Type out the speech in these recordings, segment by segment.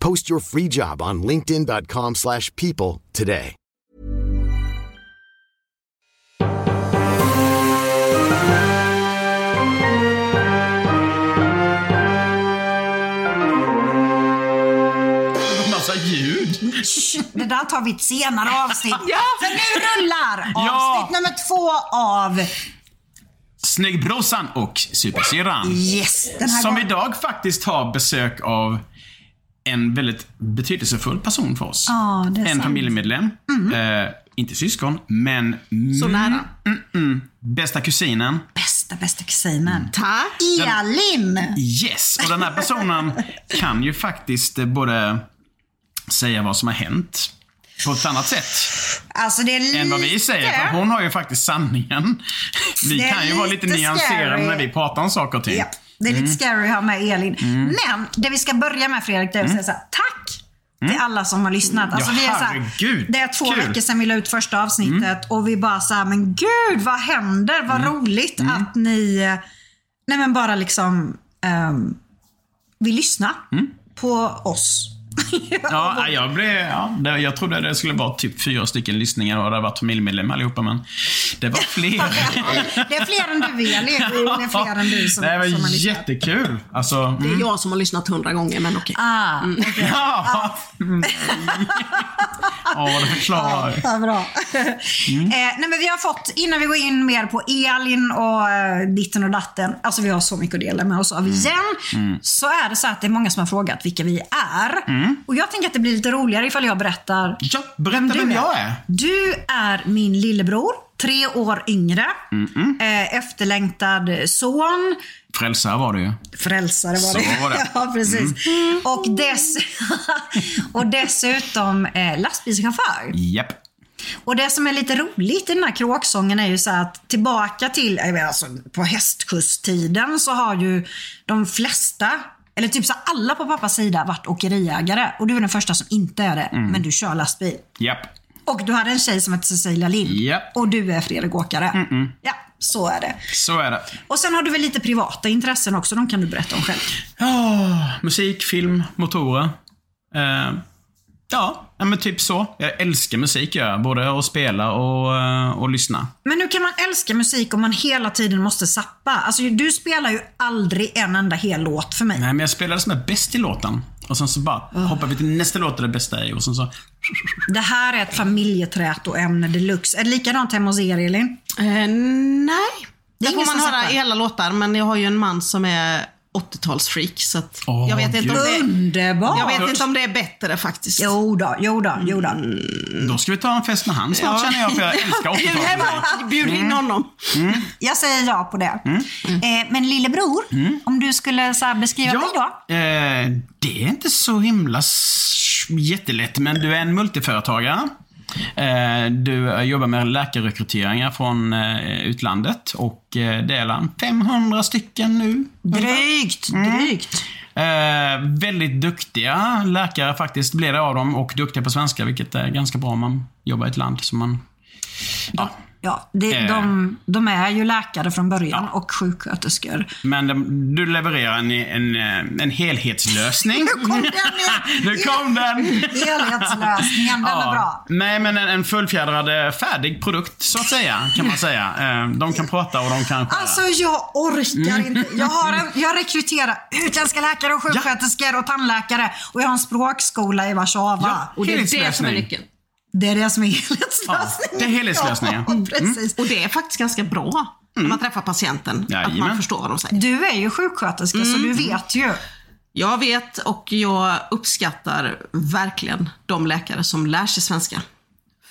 Post your free job on linkedin.com/people slash people today. Massa ljud. Det där tar vi ett senare avsnitt. Ja. För nu rullar avsnitt Ja. nummer två av Snyggbrorsan och Supersyrran. Yes, den här Som gången- idag faktiskt har besök av en väldigt betydelsefull person för oss. Är en sant. familjemedlem. Eh, inte syskon, men... Så nära. Mm, mm, bästa kusinen. bästa, bästa kusinen. Tack. Elin! Yes! Och den här personen kan ju faktiskt eh, både säga vad som har hänt på ett annat sätt Alltså det är lite... än vad vi säger. För hon har ju faktiskt sanningen. Vi kan ju vara lite lite nyanserade när vi pratar om saker och ting. Ja, det är lite Mm. scary att ha med Elin. Men det vi ska börja med Fredrik, det är att säga så här, tack till alla som har lyssnat. Alltså, Mm. Ja, vi är så här, det är två Kul. Mm. veckor sedan vi la ut första avsnittet och vi bara så här, men gud vad händer? Vad Mm. roligt att ni, nej men bara liksom um, vill lyssna på oss. Ja, jag, blev, ja, det, jag trodde det skulle vara typ fyra stycken lyssningar och det hade varit familjemedlemmar allihopa, men det var fler. det är fler än du Elin. Det är fler än du som, det var som har lyssnat. jättekul. Alltså, Det mm. är jag som har lyssnat hundra gånger, men okej. Ah, Ja. Mm. Ja, det förklarar. Ja, bra. Mm. eh, nej, men vi har fått, innan vi går in mer på Elin och eh, ditten och datten, alltså vi har så mycket att dela med oss av Mm. igen, så är det så att det är många som har frågat vilka vi är. Och jag tänker att det blir lite roligare ifall jag berättar Mm. Ja, berätta vem jag är. Du är min lillebror, tre år yngre, eh, efterlängtad son, Frälsare var det ju. Frälsare var Så det. var det. ja, precis. Och, dess och dessutom eh, lastbilschaufför. Japp. Och det som är lite roligt i den här kråksången är ju så att tillbaka till, jag alltså, på hästkusttiden så har ju de flesta, eller typ så alla på pappas sida varit åkeriägare. Och du är den första som inte är det, Mm. men du kör lastbil. Japp. Och du hade en tjej som hette Cecilia Lind. Japp. Och du är Fredrik Åkare. Ja, så är det. Så är det. Och sen har du väl lite privata intressen också, de kan du berätta om själv. Ja, musik, film, motorer. Eh, ja, men typ så. Jag älskar musik jag. Både att spela och, eh, och lyssna. Men hur kan man älska musik om man hela tiden måste sappa? Alltså du spelar ju aldrig en enda hel låt för mig. Nej, men jag spelar det som är bäst i låten. Och sen så bara hoppar vi till nästa låt där det bästa är. Och sen så... Det här är ett familjeträtoämne deluxe. Är det likadant hemma hos er Elin? Eh, nej. Det är Där får man höra hela låtar, men jag har ju en man som är 80-talsfreak, så att Åh, jag, vet inte om det, Underbart! jag vet inte om det är bättre faktiskt. Jo då, jo då, jo då. Då ska vi ta en fest med han snart känner jag, för jag älskar 80-talet. Bjud in honom. Jag säger ja på det. Eh, men lillebror, om du skulle så här, beskriva dig då? Ja, eh, det är inte så himla jättelätt, men du är en multiföretagare. Eh, du eh, jobbar med läkarrekryteringar från eh, utlandet och det är en 500 stycken nu. Drygt, Mm. drygt. Väldigt duktiga läkare faktiskt blir det av dem och duktiga på svenska, vilket är ganska bra om man jobbar i ett land som man... Ja, Ja, det, Eh. de, de är ju läkare från början och sjuksköterskor. men de, du levererar en, en, en helhetslösning. Nu kom den nu kom den! Helhetslösningen, den är bra. Nej, men en, en fullfjädrad, färdig produkt, så att säga, kan man säga. Eh, De kan prata och de kan skära. Alltså jag orkar Mm. inte. Jag, har en, jag rekryterar utländska läkare och sjuksköterskor och tandläkare. Och jag har en språkskola i Warszawa. Ja, Och det är det som är nyckeln. Det är det som är Ja, helhetslösningen. det är helhetslösningen. Ja, precis. Och det är faktiskt ganska bra när man träffar patienten. Att Jajamän. man förstår vad de säger. Du är ju sjuksköterska så Mm. du vet ju. Jag vet och jag uppskattar verkligen de läkare som lär sig svenska.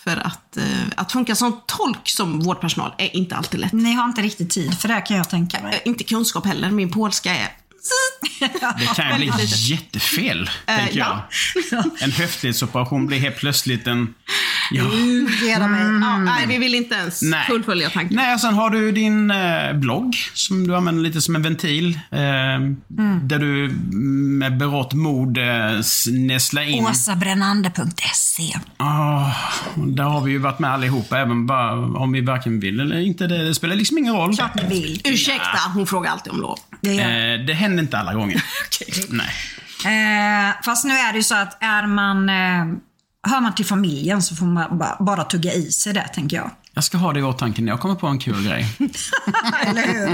För att, eh, att funka som tolk som vårdpersonal är inte alltid lätt. Ni har inte riktigt tid för det kan jag tänka mig. Eh, Inte kunskap heller. Min polska är... Det kan ju bli jättefel, tänker jag. ja. En höftledsoperation blir helt plötsligt en... Ja. Mig. Ja, nej, vi vill inte ens Nej. fullfölja tanken. Nej, sen har du din eh, blogg som du använder lite som en ventil. Eh, Där du med berått mod eh, nästlar in... Åsabrännande.se Ah, där har vi ju varit med allihopa, även bara om vi varken vill eller inte. Det, det spelar liksom ingen roll. Klart ni vill. Ursäkta, hon frågar alltid om lov. Det gör Eh, det händer inte alla gånger. Nej. Eh, fast nu är det ju så att är man, eh, hör man till familjen så får man ba, bara tugga i sig det, tänker jag. Jag ska ha det i åtanke när jag kommer på en kul grej. Eller hur?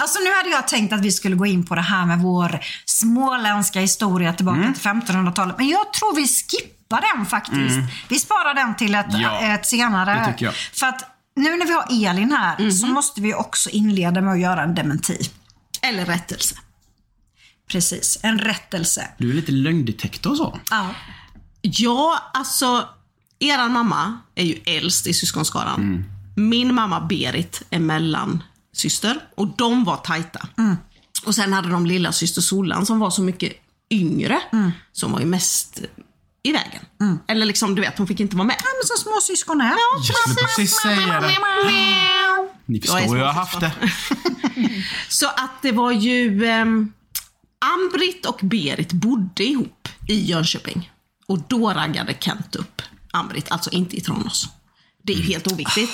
Alltså nu hade jag tänkt att vi skulle gå in på det här med vår småländska historia tillbaka Mm. till 1500-talet. Men jag tror vi skippar den faktiskt. Vi sparar den till ett, Mm. Ja, ett senare. det tycker jag. För att nu när vi har Elin här så måste vi också inleda med att göra en dementi. Eller rättelse. Precis, en rättelse. Du är lite lögndetektor och så. Ja. Ja, alltså, eran mamma är ju äldst i syskonskaran. Min mamma Berit är mellansyster och de var tajta. Och sen hade de lilla syster Solan som var så mycket yngre, som var ju mest i vägen. Eller liksom, du vet, hon fick inte vara med. Ja, men som småsyskon är. Skulle precis säga det. Ni Jag förstår hur jag har haft det. Så att det var ju... ehm, Ann-Britt och Berit bodde ihop i Jönköping. Och då raggade Kent upp Ann-Britt, alltså inte i Tranås. Det är ju helt oviktigt.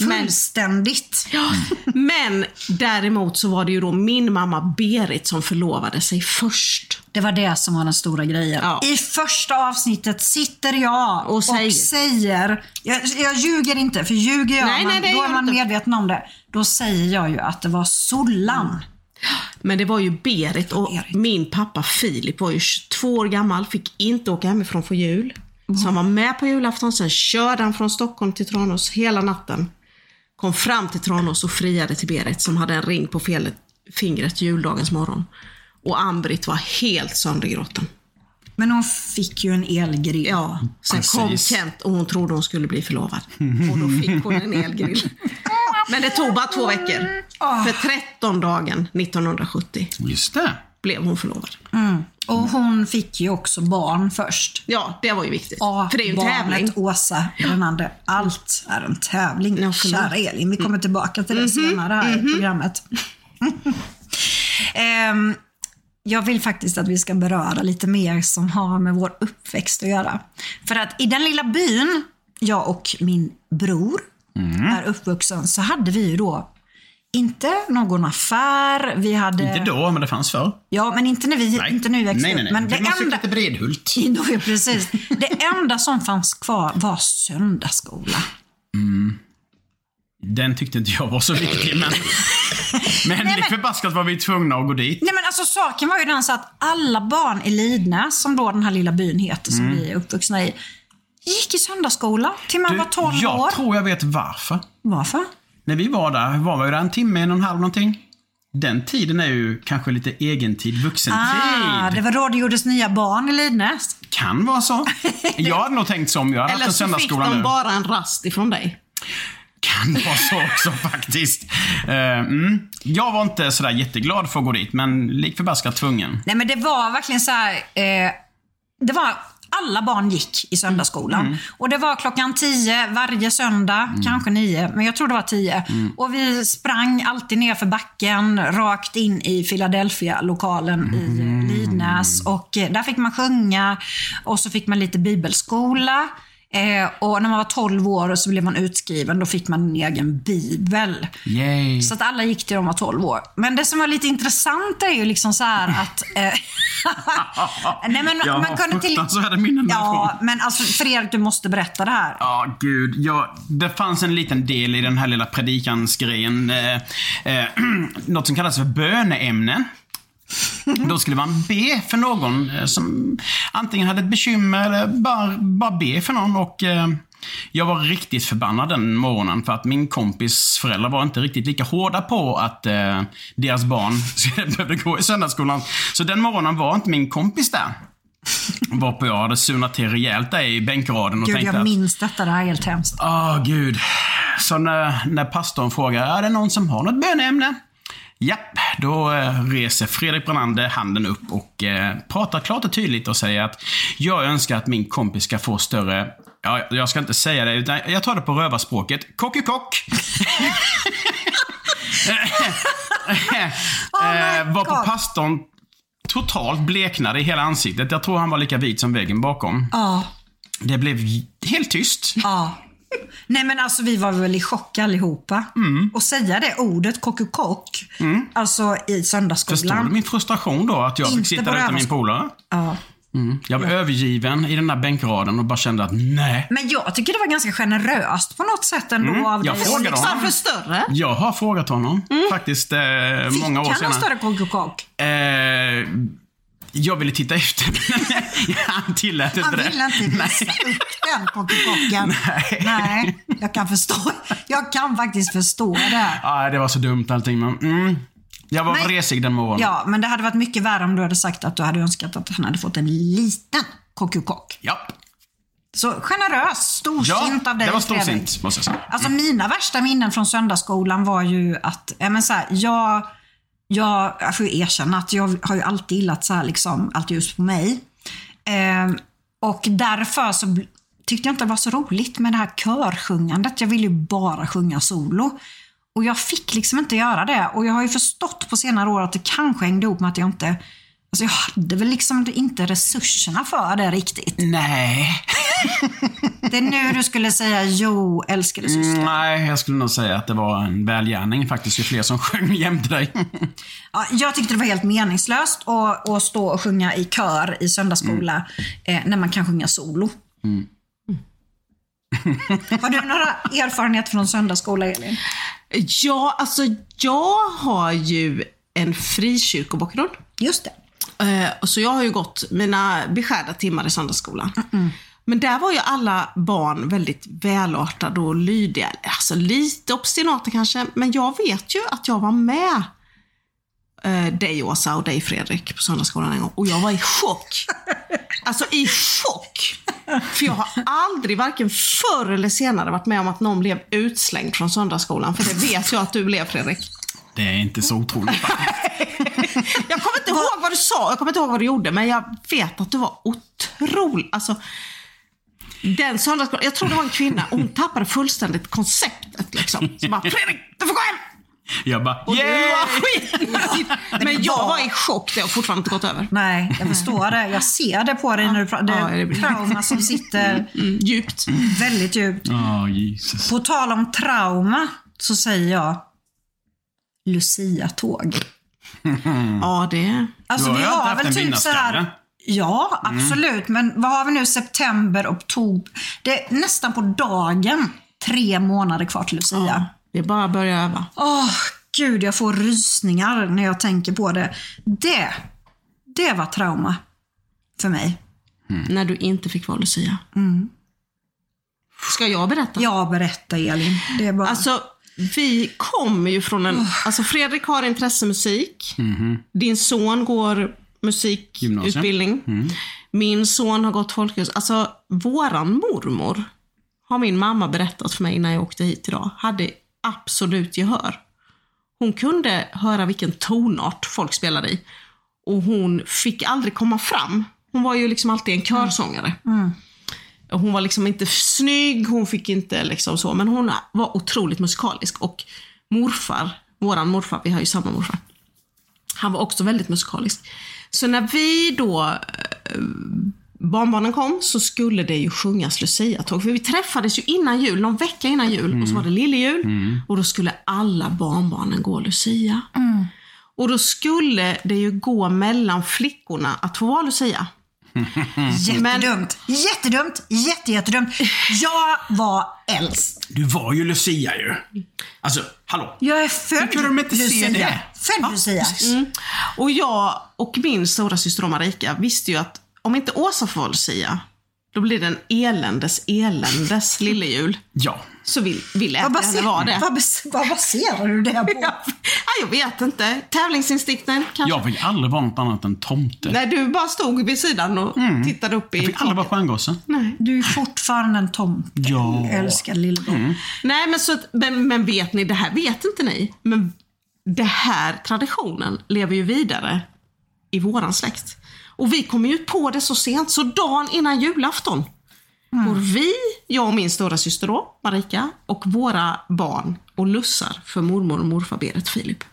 Men, Fullständigt. men däremot så var det ju då min mamma Berit som förlovade sig först. Det var det som var den stora grejen. Ja. I första avsnittet sitter jag och Och säger, jag, jag ljuger inte, för ljuger jag, Nej, man, nej, då gör är man inte. medveten om det. Då säger jag ju att det var Sollan. Men det var ju Berit och Berit. min pappa Filip var ju 22 år gammal, fick inte åka hemifrån för jul. Så han var med på julafton, sen körde han från Stockholm till Tranås hela natten. Kom fram till Tranås och friade till Berit som hade en ring på fel, fingret juldagens morgon. Och Ann-Britt var helt söndergråten. Men hon fick ju en elgrill. Ja, sen Precis. kom Kent och hon trodde hon skulle bli förlovad. Och då fick hon en elgrill. Men det tog bara två veckor. För 13 dagen 1970 Just det. Blev hon förlovad. Och hon fick ju också barn först. Ja, det var ju viktigt. Ja, För det är ju en barnet tävling. Åsa Renande. Allt är en tävling. Ja. Kära Elin, vi kommer tillbaka till det Mhm, senare här i programmet. Ehm, jag vill faktiskt att vi ska beröra lite mer som har med vår uppväxt att göra. För att i den lilla byn, jag och min bror Mm. är uppvuxen, så hade vi ju då inte någon affär, vi hade... Inte då, men det fanns förr. Ja, men inte när vi, Nej. inte vi växte nej, nej, nej. Men det Man enda... till Bredhult. Ja, precis. Det enda som fanns kvar var söndagsskola. Den tyckte inte jag var så viktig, men... Men lik förbaskat var vi tvungna att gå dit. Nej men alltså saken var ju den så att alla barn i Lidnäs, som då den här lilla byn heter, som vi är uppvuxna i, gick i söndagsskola till man Du, var 12 jag år. tror jag vet varför. Varför? När vi var där, var vi där en timme, en och en halv någonting. Den tiden är ju kanske lite egentid, vuxentid. Ah, det var då det gjordes nya barn i Lidnäs. Kan vara så. Jag hade nog tänkt som jag hade Eller haft en så fick de nu. bara en rast ifrån dig. Kan vara så också faktiskt. Eh, mm. Jag var inte sådär jätteglad för att gå dit, men lik förbaskat tvungen. Nej men det var verkligen så här. Eh, det var alla barn gick i söndagsskolan. Mm. Och det var klockan 10 varje söndag, kanske 9, men jag tror det var 10. Mm. Och vi sprang alltid ner för backen, rakt in i Philadelphia-lokalen i Mm. Lidnäs. Och eh, där fick man sjunga och så fick man lite bibelskola. Eh, och när man var 12 år så blev man utskriven, då fick man en egen bibel. Yay. Så att alla gick till de var 12 år. Men det som var lite intressant är ju liksom så här att... Eh, nej men Jag man kunde till... fruktansvärda minnen Ja, men alltså Fredrik du måste berätta det här. Ja, gud. Ja, det fanns en liten del i den här lilla predikansgrejen. Eh, eh, något som kallas för böneämnen. Då skulle man be för någon eh, som antingen hade ett bekymmer eller bara, bara be för någon. Och eh, Jag var riktigt förbannad den morgonen för att min kompis föräldrar var inte riktigt lika hårda på att eh, deras barn behövde gå i söndagsskolan. Så den morgonen var inte min kompis där. Varpå jag hade sunat till rejält där i bänkraden och Gud, tänkte jag att minns detta. Det här är helt hemskt. Åh, gud. Så när, när pastorn frågar, är det någon som har något böneämne? Japp, då eh, reser Fredrik Brannander handen upp och eh, pratar klart och tydligt och säger att jag önskar att min kompis ska få större Ja, jag ska inte säga det, utan jag tar det på rövarspråket. Kock-kock! Oh eh, var på pastorn totalt bleknade i hela ansiktet. Jag tror han var lika vit som väggen bakom. Ja, Det blev helt tyst. ja. Nej men alltså vi var väl i chock allihopa. Mm. Och säga det ordet kock alltså i söndagsskolan. Förstår du min frustration då? Att jag Inte fick sitta där utan min polare? Ja. Jag var övergiven i den där bänkraden och bara kände att nej. Men jag tycker det var ganska generöst på något sätt ändå Mm, av jag dig. frågade Och honom. Varför större? Jag har frågat honom faktiskt eh, Fick många år han en senare. större kock Eh, jag ville titta efter, men han tillät inte Han det. ville inte visa upp den kocken. Nej. Nej, jag kan förstå. Jag kan faktiskt förstå det. Ah, det var så dumt allting, men mm, jag var Men- resig den morgonen. Ja, men det hade varit mycket värre om du hade sagt att du hade önskat att han hade fått en liten kock. Ja, Så generös, storsint ja av dig det var storsint, måste jag säga. Alltså mina värsta minnen från söndagsskolan var ju att, ja, men så här, jag, jag, jag får ju erkänna att jag har ju alltid gillat så här, liksom, allt ljus på mig. Eh, och därför så tyckte jag inte det var så roligt med det här körsjungandet. Jag ville ju bara sjunga solo. Och jag fick liksom inte göra det. Och jag har ju förstått på senare år att det kanske hängde ihop med att jag inte Alltså jag hade väl liksom inte resurserna för det riktigt. Nej. Det är nu du skulle säga jo, älskade syster. Nej, jag skulle nog säga att det var en välgärning faktiskt, ju fler som sjöng jämte dig. Ja, jag tyckte det var helt meningslöst att, att stå och sjunga i kör i söndagsskola eh, när man kan sjunga solo. Har du några erfarenheter från söndagsskola, Elin? Ja, alltså jag har ju en frikyrkobakgrund. Just det. Eh, så jag har ju gått mina beskärda timmar i söndagsskolan. Men där var ju alla barn väldigt välartade och lydiga. Alltså lite obstinata kanske, men jag vet ju att jag var med eh, dig Åsa och dig Fredrik på söndagsskolan en gång. Och jag var i chock. Alltså i chock. För jag har aldrig, varken förr eller senare, varit med om att någon blev utslängd från söndagsskolan. För det vet jag att du blev Fredrik. Det är inte så otroligt faktiskt. Jag kommer inte ihåg vad du sa, jag kommer inte ihåg vad du gjorde, men jag vet att du var otrolig. Alltså, den söndagsskolan, jag tror det var en kvinna, och hon tappade fullständigt konceptet. Liksom. Så bara, Fredrik, du får gå hem! Jag bara, Och yeah! var. Men jag var i chock, det har fortfarande inte gått över. Nej, jag förstår det. Jag ser det på dig när du pratar. Ja, Det är blir- trauma som sitter Mm, djupt. väldigt djupt. Åh, Jesus. På tal om trauma så säger jag Lucia-tåg. Ja, det... Alltså Du har vi har väl typ så här. Ja, absolut. Men vad har vi nu? September, oktober. Det är nästan på dagen tre månader kvar till Lucia. Det är bara att börja öva. Åh, gud, jag får rysningar när jag tänker på det. Det, det var trauma för mig. När du inte fick vara Lucia. Ska jag berätta? Ja, berätta Elin. Det är bara... Alltså, vi kommer ju från en... Alltså Fredrik har intresse musik. Din son går musikutbildning. Min son har gått folkhögskola. Alltså, våran mormor, har min mamma berättat för mig innan jag åkte hit idag, hade absolut gehör. Hon kunde höra vilken tonart folk spelade i. Och hon fick aldrig komma fram Hon var ju liksom alltid en körsångare. Och Hon var liksom inte snygg, hon fick inte liksom så, men hon var otroligt musikalisk. Och morfar, våran morfar, vi har ju samma morfar, han var också väldigt musikalisk. Så när vi då, eh, barnbarnen kom, så skulle det ju sjungas Lucia-tåg. För vi träffades ju innan jul, någon vecka innan jul, och så var det lillejul. Och då skulle alla barnbarnen gå Lucia. Och då skulle det ju gå mellan flickorna att få vara Lucia. Jättedumt. Jättedumt. Jätte, jättedumt. Jag var äldst. Du var ju Lucia ju. Alltså, hallå. Jag är född Hur kunde de inte se Lucia. det? Född Lucia. Och jag och min stora syster Marika visste ju att om inte Åsa får vara Lucia, då blir det en eländes eländes lillejul. Ja. Så vi, vi lät Vad, henne baser, vara det. vad, vad baserar du det på? Ja, jag vet inte. Tävlingsinstinkten kanske. Jag fick aldrig vara något annat än tomte. Nej, du bara stod vid sidan och tittade upp i Jag fick aldrig vara stjärngosse. Nej. Du är fortfarande en tomte. Ja. Älskar lillebror. Nej, men, så, att- men, men vet ni, det här vet inte ni. Men det här traditionen lever ju vidare i våran släkt. Och vi kom ju på det så sent, så dagen innan julafton Mm. går vi, jag och min stora syster då, Marika, och våra barn och lussar för mormor och morfar Berit-Filip.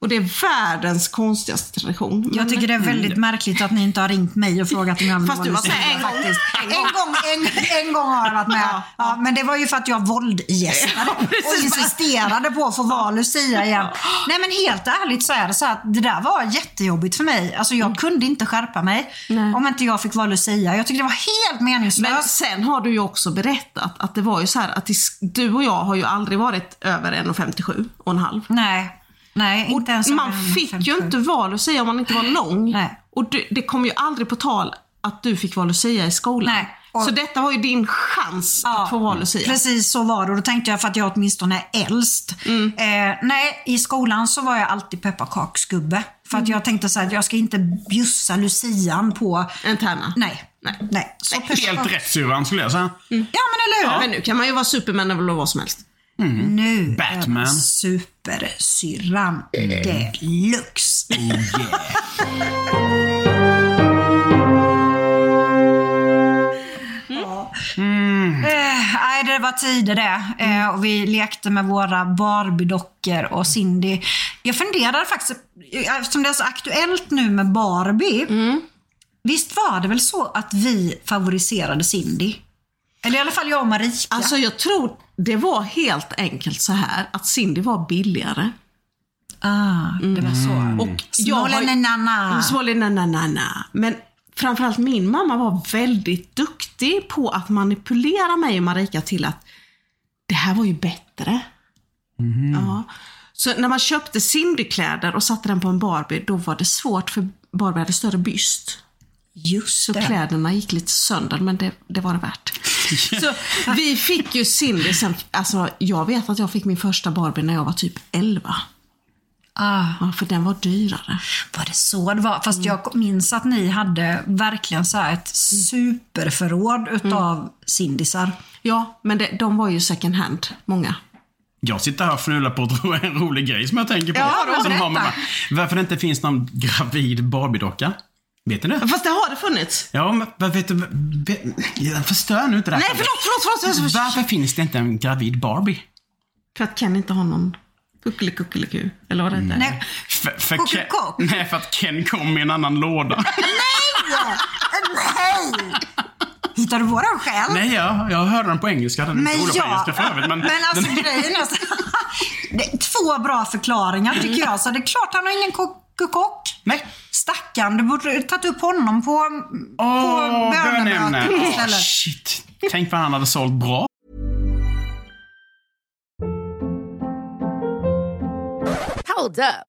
Och det är världens konstigaste tradition. Jag tycker det är väldigt märkligt att ni inte har ringt mig och frågat om jag vill Fast du var med en gång. faktiskt. En gång, en, en gång har jag varit med. Ja, Ja, men det var ju för att jag våldgästade och insisterade på att få vara Lucia igen. Nej men helt ärligt så är det så att det där var jättejobbigt för mig. Alltså jag kunde inte skärpa mig Nej. om inte jag fick vara Lucia. Jag tycker det var helt Men meningslöst. sen har du ju också berättat att det var ju så här att du och jag har ju aldrig varit över 1,57 och en halv. Nej, nej inte ens man fick 57. ju inte vara Lucia om man inte var lång. Nej. Och det, det kom ju aldrig på tal att du fick vara Lucia i skolan. Nej. Och- Så detta var ju din chans att få vara Lucia. Precis så var det och då tänkte jag för att jag åtminstone är äldst. Mm. Eh, nej, i skolan så var jag alltid pepparkaksgubbe. För att jag tänkte så här, att jag ska inte bjussa lucian på... En tärna. Nej. Nej. nej. Så Helt rätt syrran skulle jag säga. Ja men eller hur? Men nu kan man ju vara Superman eller vad som helst. Nu Batman. är supersyrran deluxe. Oh yeah. Eh, nej, det var tider det. Eh, och vi lekte med våra Barbie-dockor och Cindy. Jag funderar faktiskt, eh, eftersom det är så aktuellt nu med Barbie. Visst var det väl så att vi favoriserade Cindy? Eller i alla fall jag och Marika. Alltså jag tror det var helt enkelt så här att Cindy var billigare. ah, det var så. Och jag har ju- Smålenenanna. Smålenenanana. Men framförallt min mamma var väldigt duktig på att manipulera mig och Marika till att det här var ju bättre. Ja. Så när man köpte Cindy-kläder och satte den på en Barbie, då var det svårt för Barbie hade större byst. Just Så det. kläderna gick lite sönder, men det, det var det värt. Så vi fick ju Cindy sen, alltså jag vet att jag fick min första Barbie när jag var typ 11. Ah. Ja, för den var dyrare. Var det så det var? Fast jag minns att ni hade verkligen så här ett superförråd utav Cindisar. Ja, men det, de var ju second hand, många. Jag sitter här och fnular på en rolig grej som jag tänker på. Ja, då, som har med, varför det inte finns någon gravid Barbie-docka. Vet det? Fast det har det funnits. Ja, men vet du? Jag förstör nu inte det här. Nej, förlåt, förlåt, förlåt. förlåt. Varför finns det inte en gravid Barbie? För att Ken inte har någon kuckelikuckeliku, eller vad det heter. Nej. För, för Ken, nej, för att Ken kom i en annan låda. Nej! Hittar du våran själv? nej, jag, jag hörde den på engelska. Den är Men inte rolig på ja, engelska för övrigt. Men, men alltså den, grejen är så, det är två bra förklaringar tycker jag. Så det är klart han har ingen kock. Nej. Stackarn, du borde tagit upp honom på, Åh, på bönemötet istället. shit. Tänk vad han hade sålt bra. Hold up.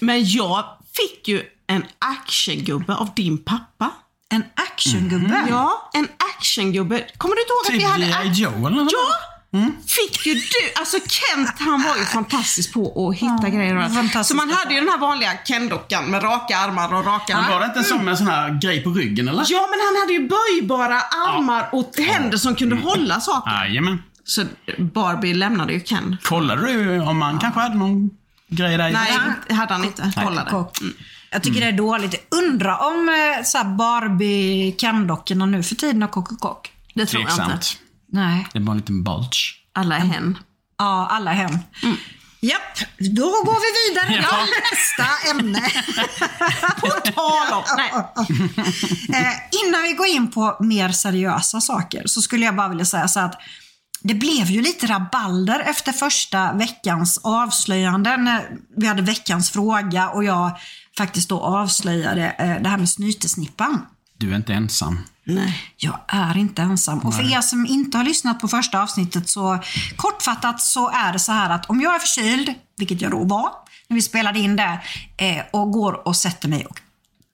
Men jag fick ju en actiongubbe av din pappa. En actiongubbe. Ja, en actiongubbe. Kommer du inte ihåg att Typ vi hade... G.I. Joe eller något? Ja! Fick ju du, alltså Kent han var ju fantastisk på att hitta grejer. allt. fantastisk Så man hade ju den här vanliga Ken-dockan med raka armar och raka Men var det inte en sån med en sån här grej på ryggen eller? Ja, men han hade ju böjbara armar och händer som kunde hålla saker. Jajamän. Så Barbie lämnade ju Ken. Kollade du om man kanske hade någon grej där? Nej, det hade han inte. Kollade. Kock. Jag tycker det är dåligt. Undra om eh, så här Barbie Ken-dockorna nu för tiden har kock Det tror jag inte. Tveksamt. Nej. Det är bara en liten bulge. Alla är hen. Ja, alla hem. Japp, då går vi vidare Ja. till nästa ämne. På tal om... Eh, innan vi går in på mer seriösa saker så skulle jag bara vilja säga så att det blev ju lite rabalder efter första veckans avslöjande när vi hade veckans fråga och jag faktiskt då avslöjade eh, det här med snytesnippan. Du är inte ensam. Nej. Jag är inte ensam. Och för er som inte har lyssnat på första avsnittet så kortfattat så är det så här att om jag är förkyld, vilket jag då var när vi spelade in det, eh, och går och sätter mig och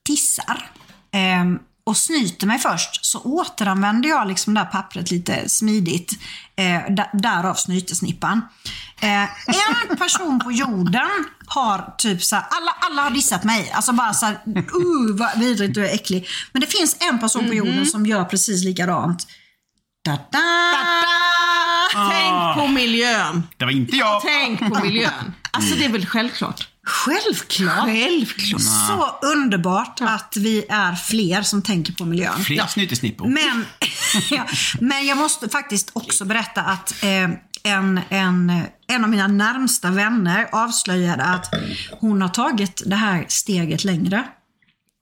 tissar eh, och snyter mig först så återanvänder jag liksom det här pappret lite smidigt. Eh, da- därav snytesnippan. Eh, en person på jorden har typ så här, alla, alla har dissat mig. Alltså bara så här, uh, vad vidrigt du är äcklig. Men det finns en person på jorden som gör precis likadant. Da-da! Tänk på miljön. Det var inte jag. Tänk på miljön. Alltså det är väl självklart. Självklart! Självklart. Så underbart att vi är fler som tänker på miljön. Fler snytesnippor. Men, ja, men jag måste faktiskt också berätta att eh, en, en, en av mina närmsta vänner avslöjade att hon har tagit det här steget längre.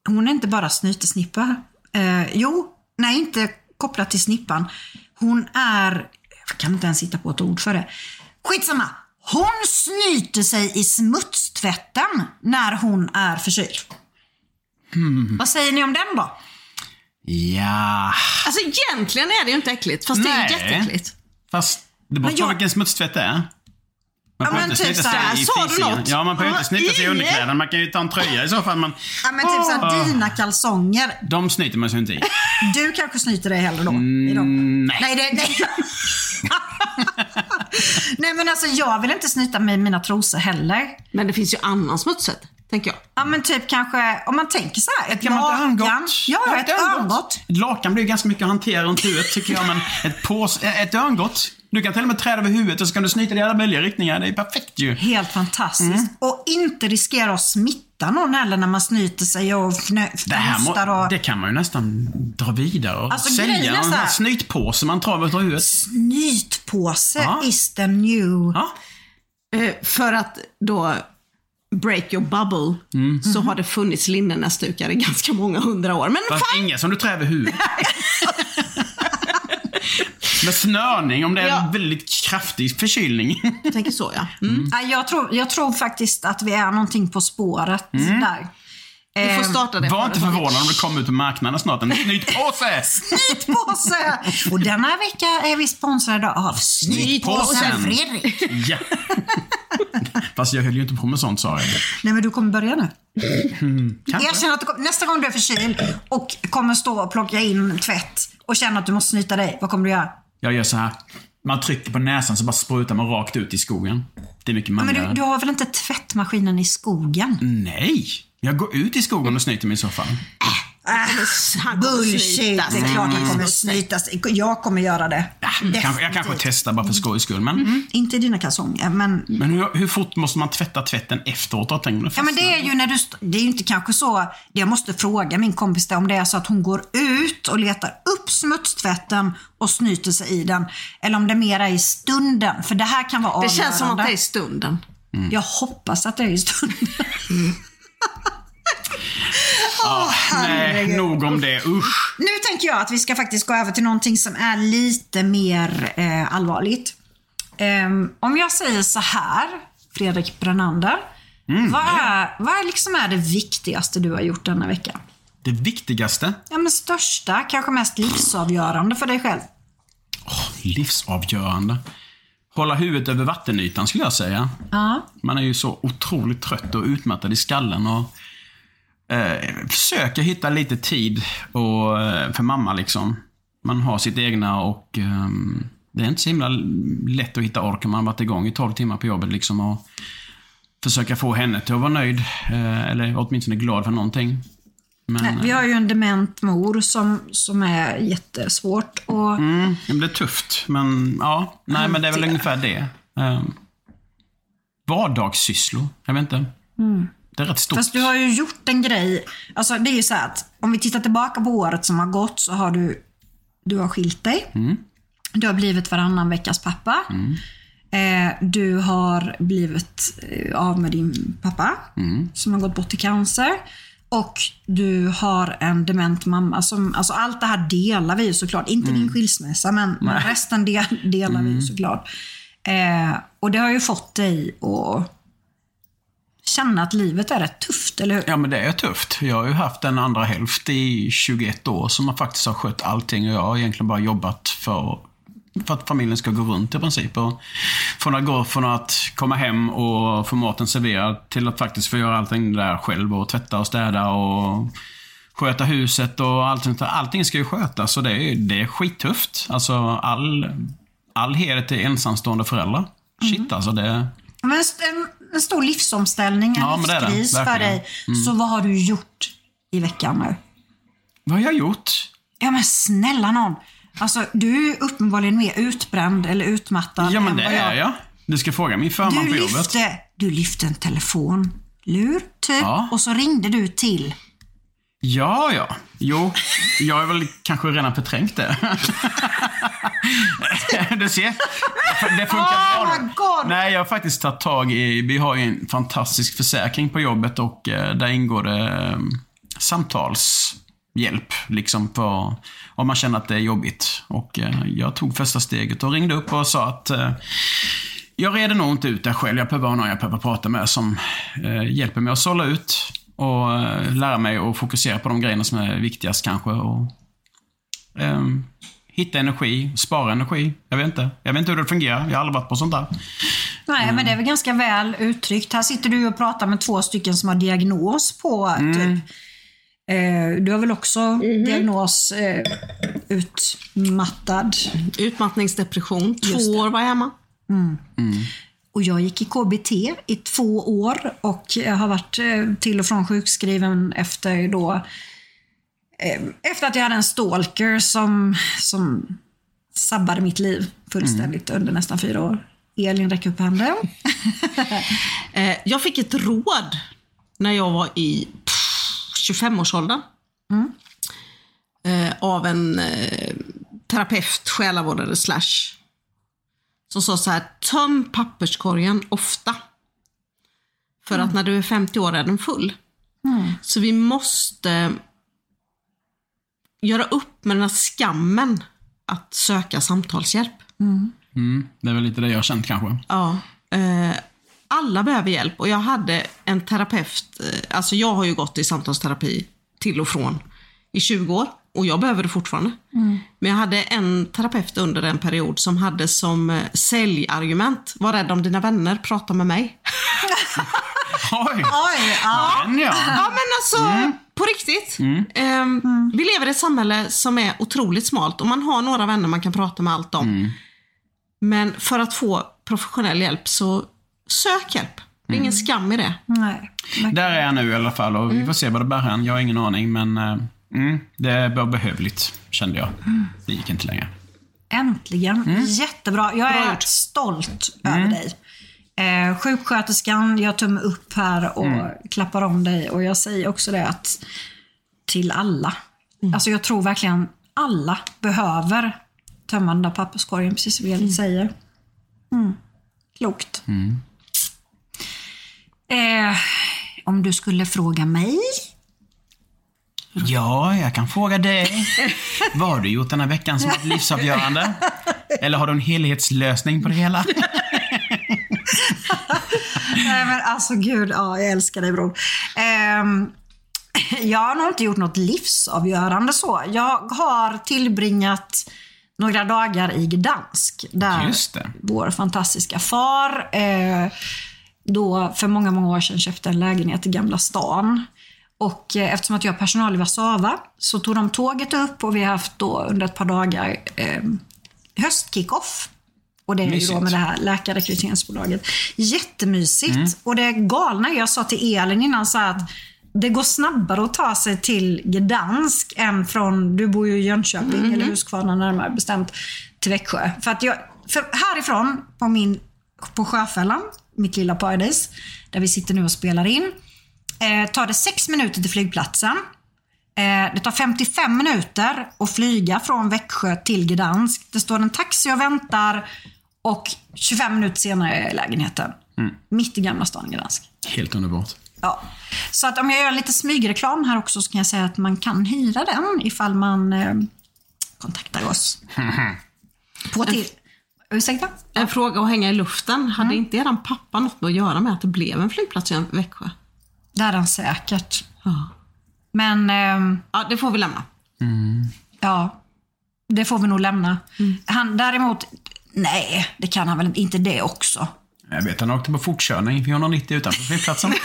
Hon är inte bara snytesnippa. Eh, jo, nej inte kopplat till snippan. Hon är, jag kan inte ens hitta på ett ord för det. Skitsamma. Hon snyter sig i smutstvätten när hon är förkyld. Vad säger ni om den då? Ja, Alltså egentligen är det ju inte äckligt, fast det är Nej. jätteäckligt. fast det beror Men på jag- vilken smutstvätt det är. Man Ja, får men inte typ snyta så här, sig i sa du fisingen. något? Ja, man får ju inte snyta sig i underkläderna. Man kan ju ta en tröja i så fall, men Ja men typ såhär dina kalsonger. de snyter man sig inte i. Du kanske snyter dig hellre då? i dem. nej. Nej, det, nej. Nej men alltså jag vill inte snyta mig i mina trosor heller. Men det finns ju annan smutsigt, tänker jag. Ja men typ kanske, om man tänker så här, ett gammalt örngott. Ja, ett örngott. Ett lakan blir ganska mycket att hantera runt huvudet tycker jag, men ett, pås, ett örngott. Du kan till och med träda över huvudet och så kan du snyta dig i alla möjliga riktningar. Det är perfekt ju. Helt fantastiskt. Mm. Och inte riskera att smitta någon heller när man snyter sig och fnö- Det här fnöstar må, och... det kan man ju nästan dra vidare och Alltså, sälja. En sån här- snytpåse man tar över huvudet. Snytpåse Ja. is the new... Ja. Eh, för att då break your bubble, så har det funnits linnenäsdukar i ganska många hundra år. Men Fast fan, inga som du trär över huvudet. Med snörning om det är Ja. en väldigt kraftig förkylning. jag tänker så ja. Mm. Ja, Jag, tror, jag tror faktiskt att vi är någonting på spåret Mm. där. Du får starta det. Var inte förvånad om det kommer ut på marknaden snart en snytpåse. Snytpåse! Och denna vecka är vi sponsrade av Snytpåsen. Fredrik. Ja. Fast jag höll ju inte på med sånt sa jag. Nej men du kommer börja nu. Kanske. Erkänn att du, kom- nästa gång du är förkyld och kommer stå och plocka in tvätt och känna att du måste snyta dig, vad kommer du göra? Jag gör så här. Man trycker på näsan så bara sprutar man rakt ut i skogen. Det är mycket Men manligare. du, du har väl inte tvättmaskinen i skogen? Nej! Jag går ut i skogen och snyter mig i så fall. Han kommer Bullshit! Det är klart det kommer snytas. Jag kommer göra det. Ja, kanske, jag kanske testar bara för skojs skull. Men, Inte i dina kalsonger, men men hur, hur fort måste man tvätta tvätten efteråt? Ja men det är ju när du, det är ju inte kanske så, det jag måste fråga min kompis det, om det är så att hon går ut och letar upp smutstvätten och snyter sig i den. Eller om det mer är i stunden, för det här kan vara Det avgörande. känns som att det är stunden. Jag hoppas att det är i stunden. Ja, nej, nog om det. Usch. Nu tänker jag att vi ska faktiskt gå över till någonting som är lite mer eh, allvarligt. Ehm, om jag säger så här, Fredrik Brannander. vad är, vad liksom är det viktigaste du har gjort denna vecka? Det viktigaste, Ja, men största, kanske mest livsavgörande för dig själv. livsavgörande. Hålla huvudet över vattenytan skulle jag säga. Ja. Man är ju så otroligt trött och utmattad i skallen och eh, försöker hitta lite tid och, eh, för mamma liksom. Man har sitt egna och ehm, det är inte så himla lätt att hitta ork om man har varit igång i 12 timmar på jobbet liksom och försöka få henne till att vara nöjd. Eh, eller åtminstone glad för någonting. Men, Nej, vi har ju en dement mor som, som är jättesvårt. Och, Mm, det blir tufft, men ja. Nej, men det är väl ungefär det. Um, vardagssysslor. Jag vet inte. Det är rätt stort. Fast du har ju gjort en grej. Alltså det är ju så att om vi tittar tillbaka på året som har gått så har du, du har skilt dig. Du har blivit varannan veckas pappa. Eh, du har blivit eh, av med din pappa som har gått bort i cancer. Och du har en dement mamma. Som, alltså allt det här delar vi ju såklart. Inte din skilsmässa, men, men resten del, delar vi ju såklart. Eh, och det har ju fått dig att känna att livet är rätt tufft, eller hur? Ja, men det är tufft. Jag har ju haft en andra hälft i 21 år som faktiskt har skött allting och jag har egentligen bara jobbat för, för att familjen ska gå runt i princip. Och från att gå från att komma hem och få maten serverad till att faktiskt få göra allting där själv och tvätta och städa och sköta huset och allting. Allting ska ju skötas och det är, det är skittufft. Alltså all, all heder till ensamstående föräldrar. Shit alltså, det... Men en, en stor livsomställning, en Ja, livskris för dig. Så vad har du gjort i veckan nu? Vad har jag gjort? Ja men snälla någon. Alltså du är uppenbarligen mer utbränd eller utmattad Ja, men det vad är jag. Du ska fråga min förman Du på jobbet. lyfte, du lyfte en telefonlur typ Ja. och så ringde du till. Ja, ja. Jo, jag har väl kanske redan förträngt det. du ser. Det funkar Oh bra. Nej, jag har faktiskt tagit tag i... Vi har ju en fantastisk försäkring på jobbet och eh, där ingår det eh, samtalshjälp. Liksom för om man känner att det är jobbigt. Och eh, jag tog första steget och ringde upp och sa att eh, jag reder nog inte ut det själv. Jag behöver ha någon jag behöver prata med som hjälper mig att sålla ut och eh, lära mig att fokusera på de grejerna som är viktigast kanske. Och, ehm, hitta energi, spara energi. Jag vet inte. Jag vet inte hur det fungerar. Jag har aldrig varit på sånt där. Nej Mm. men det är väl ganska väl uttryckt. Här sitter du och pratar med två stycken som har diagnos på Mm. typ. Eh, du har väl också diagnos eh, utmattad. Utmattningsdepression. Två år var jag hemma. Och jag gick i KBT i två år och jag har varit eh, till och från sjukskriven efter då eh, efter att jag hade en stalker som, som sabbade mitt liv fullständigt under nästan fyra år. Elin räcker upp handen. Eh, jag fick ett råd när jag var i pff, 25-årsåldern. Eh, av en terapeut, själavårdare slash. Som sa så här, töm papperskorgen ofta. För att när du är 50 år är den full. Så vi måste göra upp med den här skammen att söka samtalshjälp. Det är väl lite det jag har känt kanske. Ja. Eh, alla behöver hjälp och jag hade en terapeut, eh, alltså jag har ju gått i samtalsterapi till och från i 20 år och jag behöver det fortfarande. Men jag hade en terapeut under en period som hade som eh, säljargument, var rädd om dina vänner, prata med mig. Oj! Oj, ja. Den ja. Ja men alltså, på riktigt. Ehm, Vi lever i ett samhälle som är otroligt smalt och man har några vänner man kan prata med allt om. Men för att få professionell hjälp så sök hjälp. Det är ingen skam i det. Nej. Där är jag nu i alla fall och vi får se vad det bär hän. Jag har ingen aning men eh, mm, det var behövligt kände jag. Det gick inte längre. Äntligen. Jättebra. Jag är stolt över dig. Eh, sjuksköterskan, jag tummar upp här och klappar om dig. Och jag säger också det att till alla. Alltså jag tror verkligen alla behöver tömma den där papperskorgen, precis som Elin säger. Mm. Klokt. Eh, om du skulle fråga mig Ja, jag kan fråga dig. Vad har du gjort den här veckan som varit livsavgörande? Eller har du en helhetslösning på det hela? Nej men alltså gud, ja, jag älskar dig bror. Ehm, jag har nog inte gjort något livsavgörande så. Jag har tillbringat några dagar i Gdansk. Där vår fantastiska far eh, då för många, många år sedan köpte en lägenhet i Gamla stan. Och eh, eftersom att jag har personal i Warszawa så tog de tåget upp och vi har haft då under ett par dagar eh, höstkickoff. Och det är ju Mysigt. då med det här läkarrekryteringsbolaget. Jättemysigt. Och det galna jag sa till Elin innan så att det går snabbare att ta sig till Gdansk än från, du bor ju i Jönköping, eller Huskvarna närmare bestämt, till Växjö. För att jag, för härifrån, på, min, på Sjöfällan, mitt lilla paradis, där vi sitter nu och spelar in, eh, tar det sex minuter till flygplatsen. Eh, det tar 55 minuter att flyga från Växjö till Gdansk. Det står en taxi och väntar och 25 minuter senare är lägenheten. Mitt i Gamla stan i Gdansk. Helt underbart. Ja. Så att om jag gör lite smygreklam här också så kan jag säga att man kan hyra den ifall man eh, kontaktar oss. På till... Ursäkta? En fråga att hänga i luften. Hade inte eran pappa något med att göra med att det blev en flygplats i Växjö? Det är den säkert. Ja. Men ehm, Ja, det får vi lämna. ja, det får vi nog lämna. Han däremot, nej, det kan han väl inte det också. Jag vet, han åkte på fortkörning 490 utanför flygplatsen.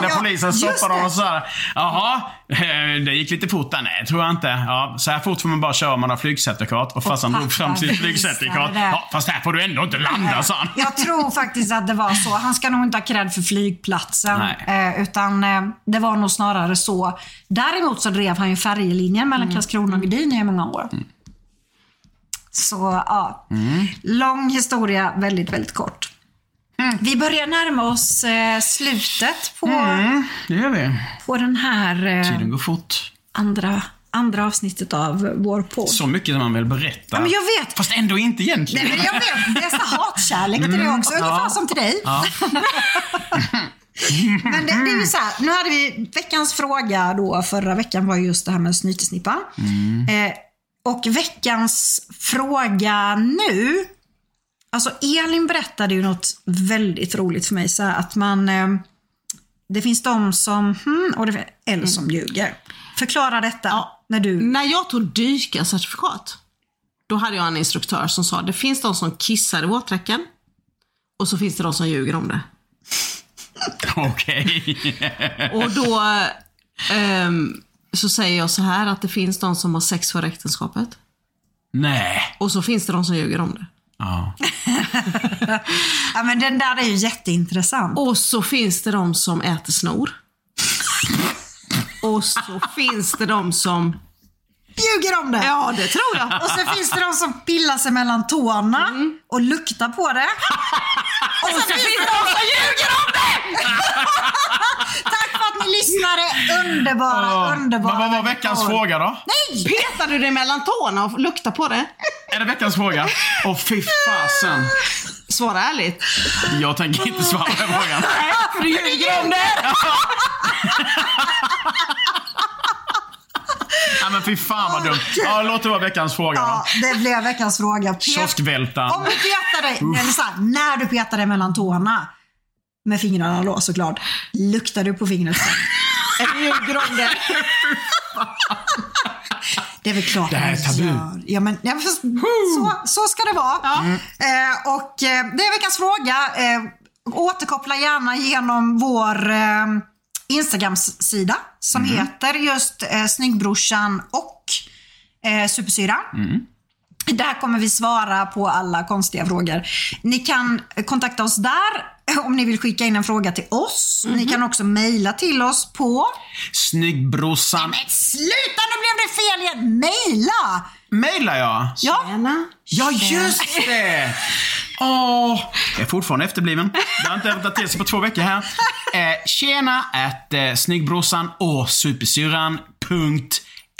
Det. polisen stoppade honom och så här. Jaha, eh, det gick lite fort där. Nej, tror jag inte. Ja, så här fort får man bara köra om man har flygcertifikat. Och farsan drog fram sitt flygcertifikat. Ja, fast här får du ändå inte landa, sa han. Jag tror faktiskt att det var så. Han ska nog inte ha cred för flygplatsen. Nej. Eh, utan eh, det var nog snarare så. Däremot så drev han ju färjelinjen mellan Karlskrona och Gdynia i många år. Så ja, lång historia, väldigt, väldigt kort. Vi börjar närma oss eh, slutet på, Det gör vi. på den här eh, Tiden går fort. andra, andra avsnittet av vår podd. Så mycket som man vill berätta. Ja, men jag vet. Fast ändå inte egentligen. Nej, men jag vet, det är så hatkärlek till det också. Ungefär som till dig. men det, det är ju så här, nu hade vi veckans fråga då förra veckan var just det här med snytesnippan. Eh, och veckans fråga nu. Alltså Elin berättade ju något väldigt roligt för mig. Så här, att man, eh, det finns de som, hmm, och det, eller som ljuger. Förklara detta när du När jag tog dykarcertifikat, då hade jag en instruktör som sa det finns de som kissar i våtdräkten och så finns det de som ljuger om det. Okej. Och då ehm, så säger jag så här att det finns de som har sex före äktenskapet Nej. och så finns det de som ljuger om det. Ja. Ja men den där är ju jätteintressant. Och så finns det de som äter snor. Och så finns det de som... Ljuger om det. Ja, det tror jag. Och så finns det de som pillar sig mellan tårna och luktar på det. Och så finns det de som ljuger om det! Att ni lyssnade. Underbara, underbara. Men vad var veckans människor. fråga då? Petar du det mellan tårna och luktar på det? Är det veckans fråga? Åh fy fasen. Svara ärligt. Jag tänker inte svara på den frågan. För du ljuger om det! Ja, men fy fan vad dumt. Ja, låt det vara veckans fråga då. Ja, det blev veckans fråga. Pet- Kioskvältaren. Om du petar dig, eller så här, när du petar dig mellan tårna med fingrarna då såklart, luktar du på fingret sen? Eller om det. Det är väl klart Det här är tabu. gör. Ja, men, ja, fast, så, så ska det vara. Eh, och eh, det är veckans fråga. Eh, återkoppla gärna genom vår eh, Instagram-sida som heter just eh, Snyggbrorsan och eh, Supersyran. Där kommer vi svara på alla konstiga frågor. Ni kan eh, kontakta oss där om ni vill skicka in en fråga till oss. Ni kan också mejla till oss på... Snyggbrorsan. Men sluta, nu blev det fel igen! Mejla! Mailar jag? Ja, Tjena. Ja, just det! Åh, jag är fortfarande efterbliven. Jag har inte rättat till sig på två veckor här. Eh, tjena at eh, snyggbrorsan och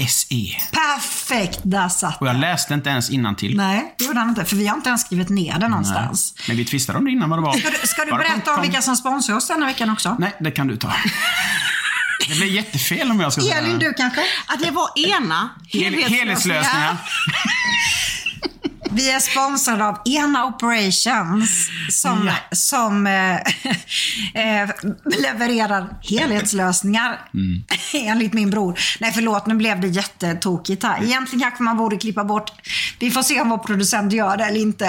supersyran.se. perfekt. Där satt Och jag läste inte ens till. Nej, det gjorde han inte. För vi har inte ens skrivit ner det någonstans. Men vi tvistade om det innan vad det var. Ska du, ska du berätta kom- om vilka som sponsrar oss denna veckan också? Nej, det kan du ta. Det blir jättefel om jag ska säga. Elin, du kanske? Att det var ena Hel- helhetslösningar. Vi är sponsrade av Ena Operations som, som eh, eh, levererar helhetslösningar enligt min bror. Nej förlåt, nu blev det jättetokigt här. Egentligen kanske man borde klippa bort, vi får se om vår producent gör det eller inte.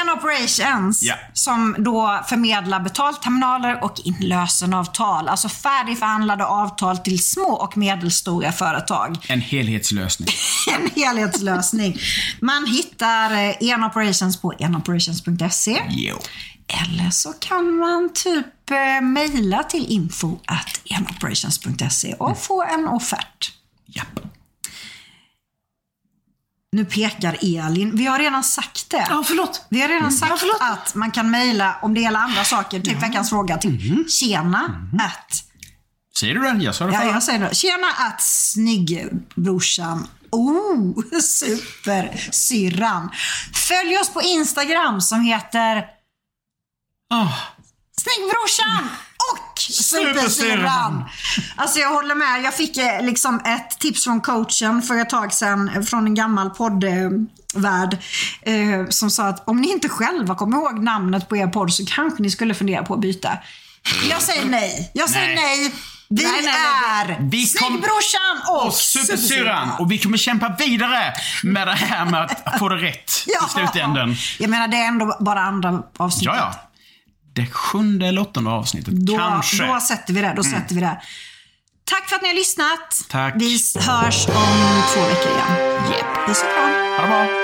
Ena Operations Ja. som då förmedlar betalterminaler och inlösenavtal. Alltså färdigförhandlade avtal till små och medelstora företag En helhetslösning. en helhetslösning. Man hittar eh, enoperations på enoperations.se. Jo. Eller så kan man typ eh, mejla till info at enoperations.se och få en offert. Japp. Nu pekar Elin. Vi har redan sagt det. Ja, förlåt. Vi har redan Ja, sagt förlåt. att man kan mejla om det gäller andra saker. Typ veckans fråga till tjena at Säger du det? Jag sa det Ja, förra. jag säger det. Tjena att snyggbrorsan. Oh, supersyrran. Följ oss på Instagram som heter Åh, Snyggbrorsan och Supersyrran. Alltså jag håller med. Jag fick eh, liksom ett tips från coachen för ett tag sedan eh, från en gammal poddvärld eh, som sa att om ni inte själva kommer ihåg namnet på er podd så kanske ni skulle fundera på att byta. Jag säger nej. Jag säger nej. Nej. Vi Nej, nej, nej. är Vi kom- och, och Supersyrran. Och vi kommer kämpa vidare med det här med att få det rätt Ja. i slutändan. Jag menar det är ändå bara andra avsnittet. Ja, ja. Det sjunde eller åttonde avsnittet. Då, Kanske. då sätter vi det. Då sätter vi det. Tack för att ni har lyssnat. Tack. Vi hörs om två veckor igen. Japp. Puss och kram. Ha det bra.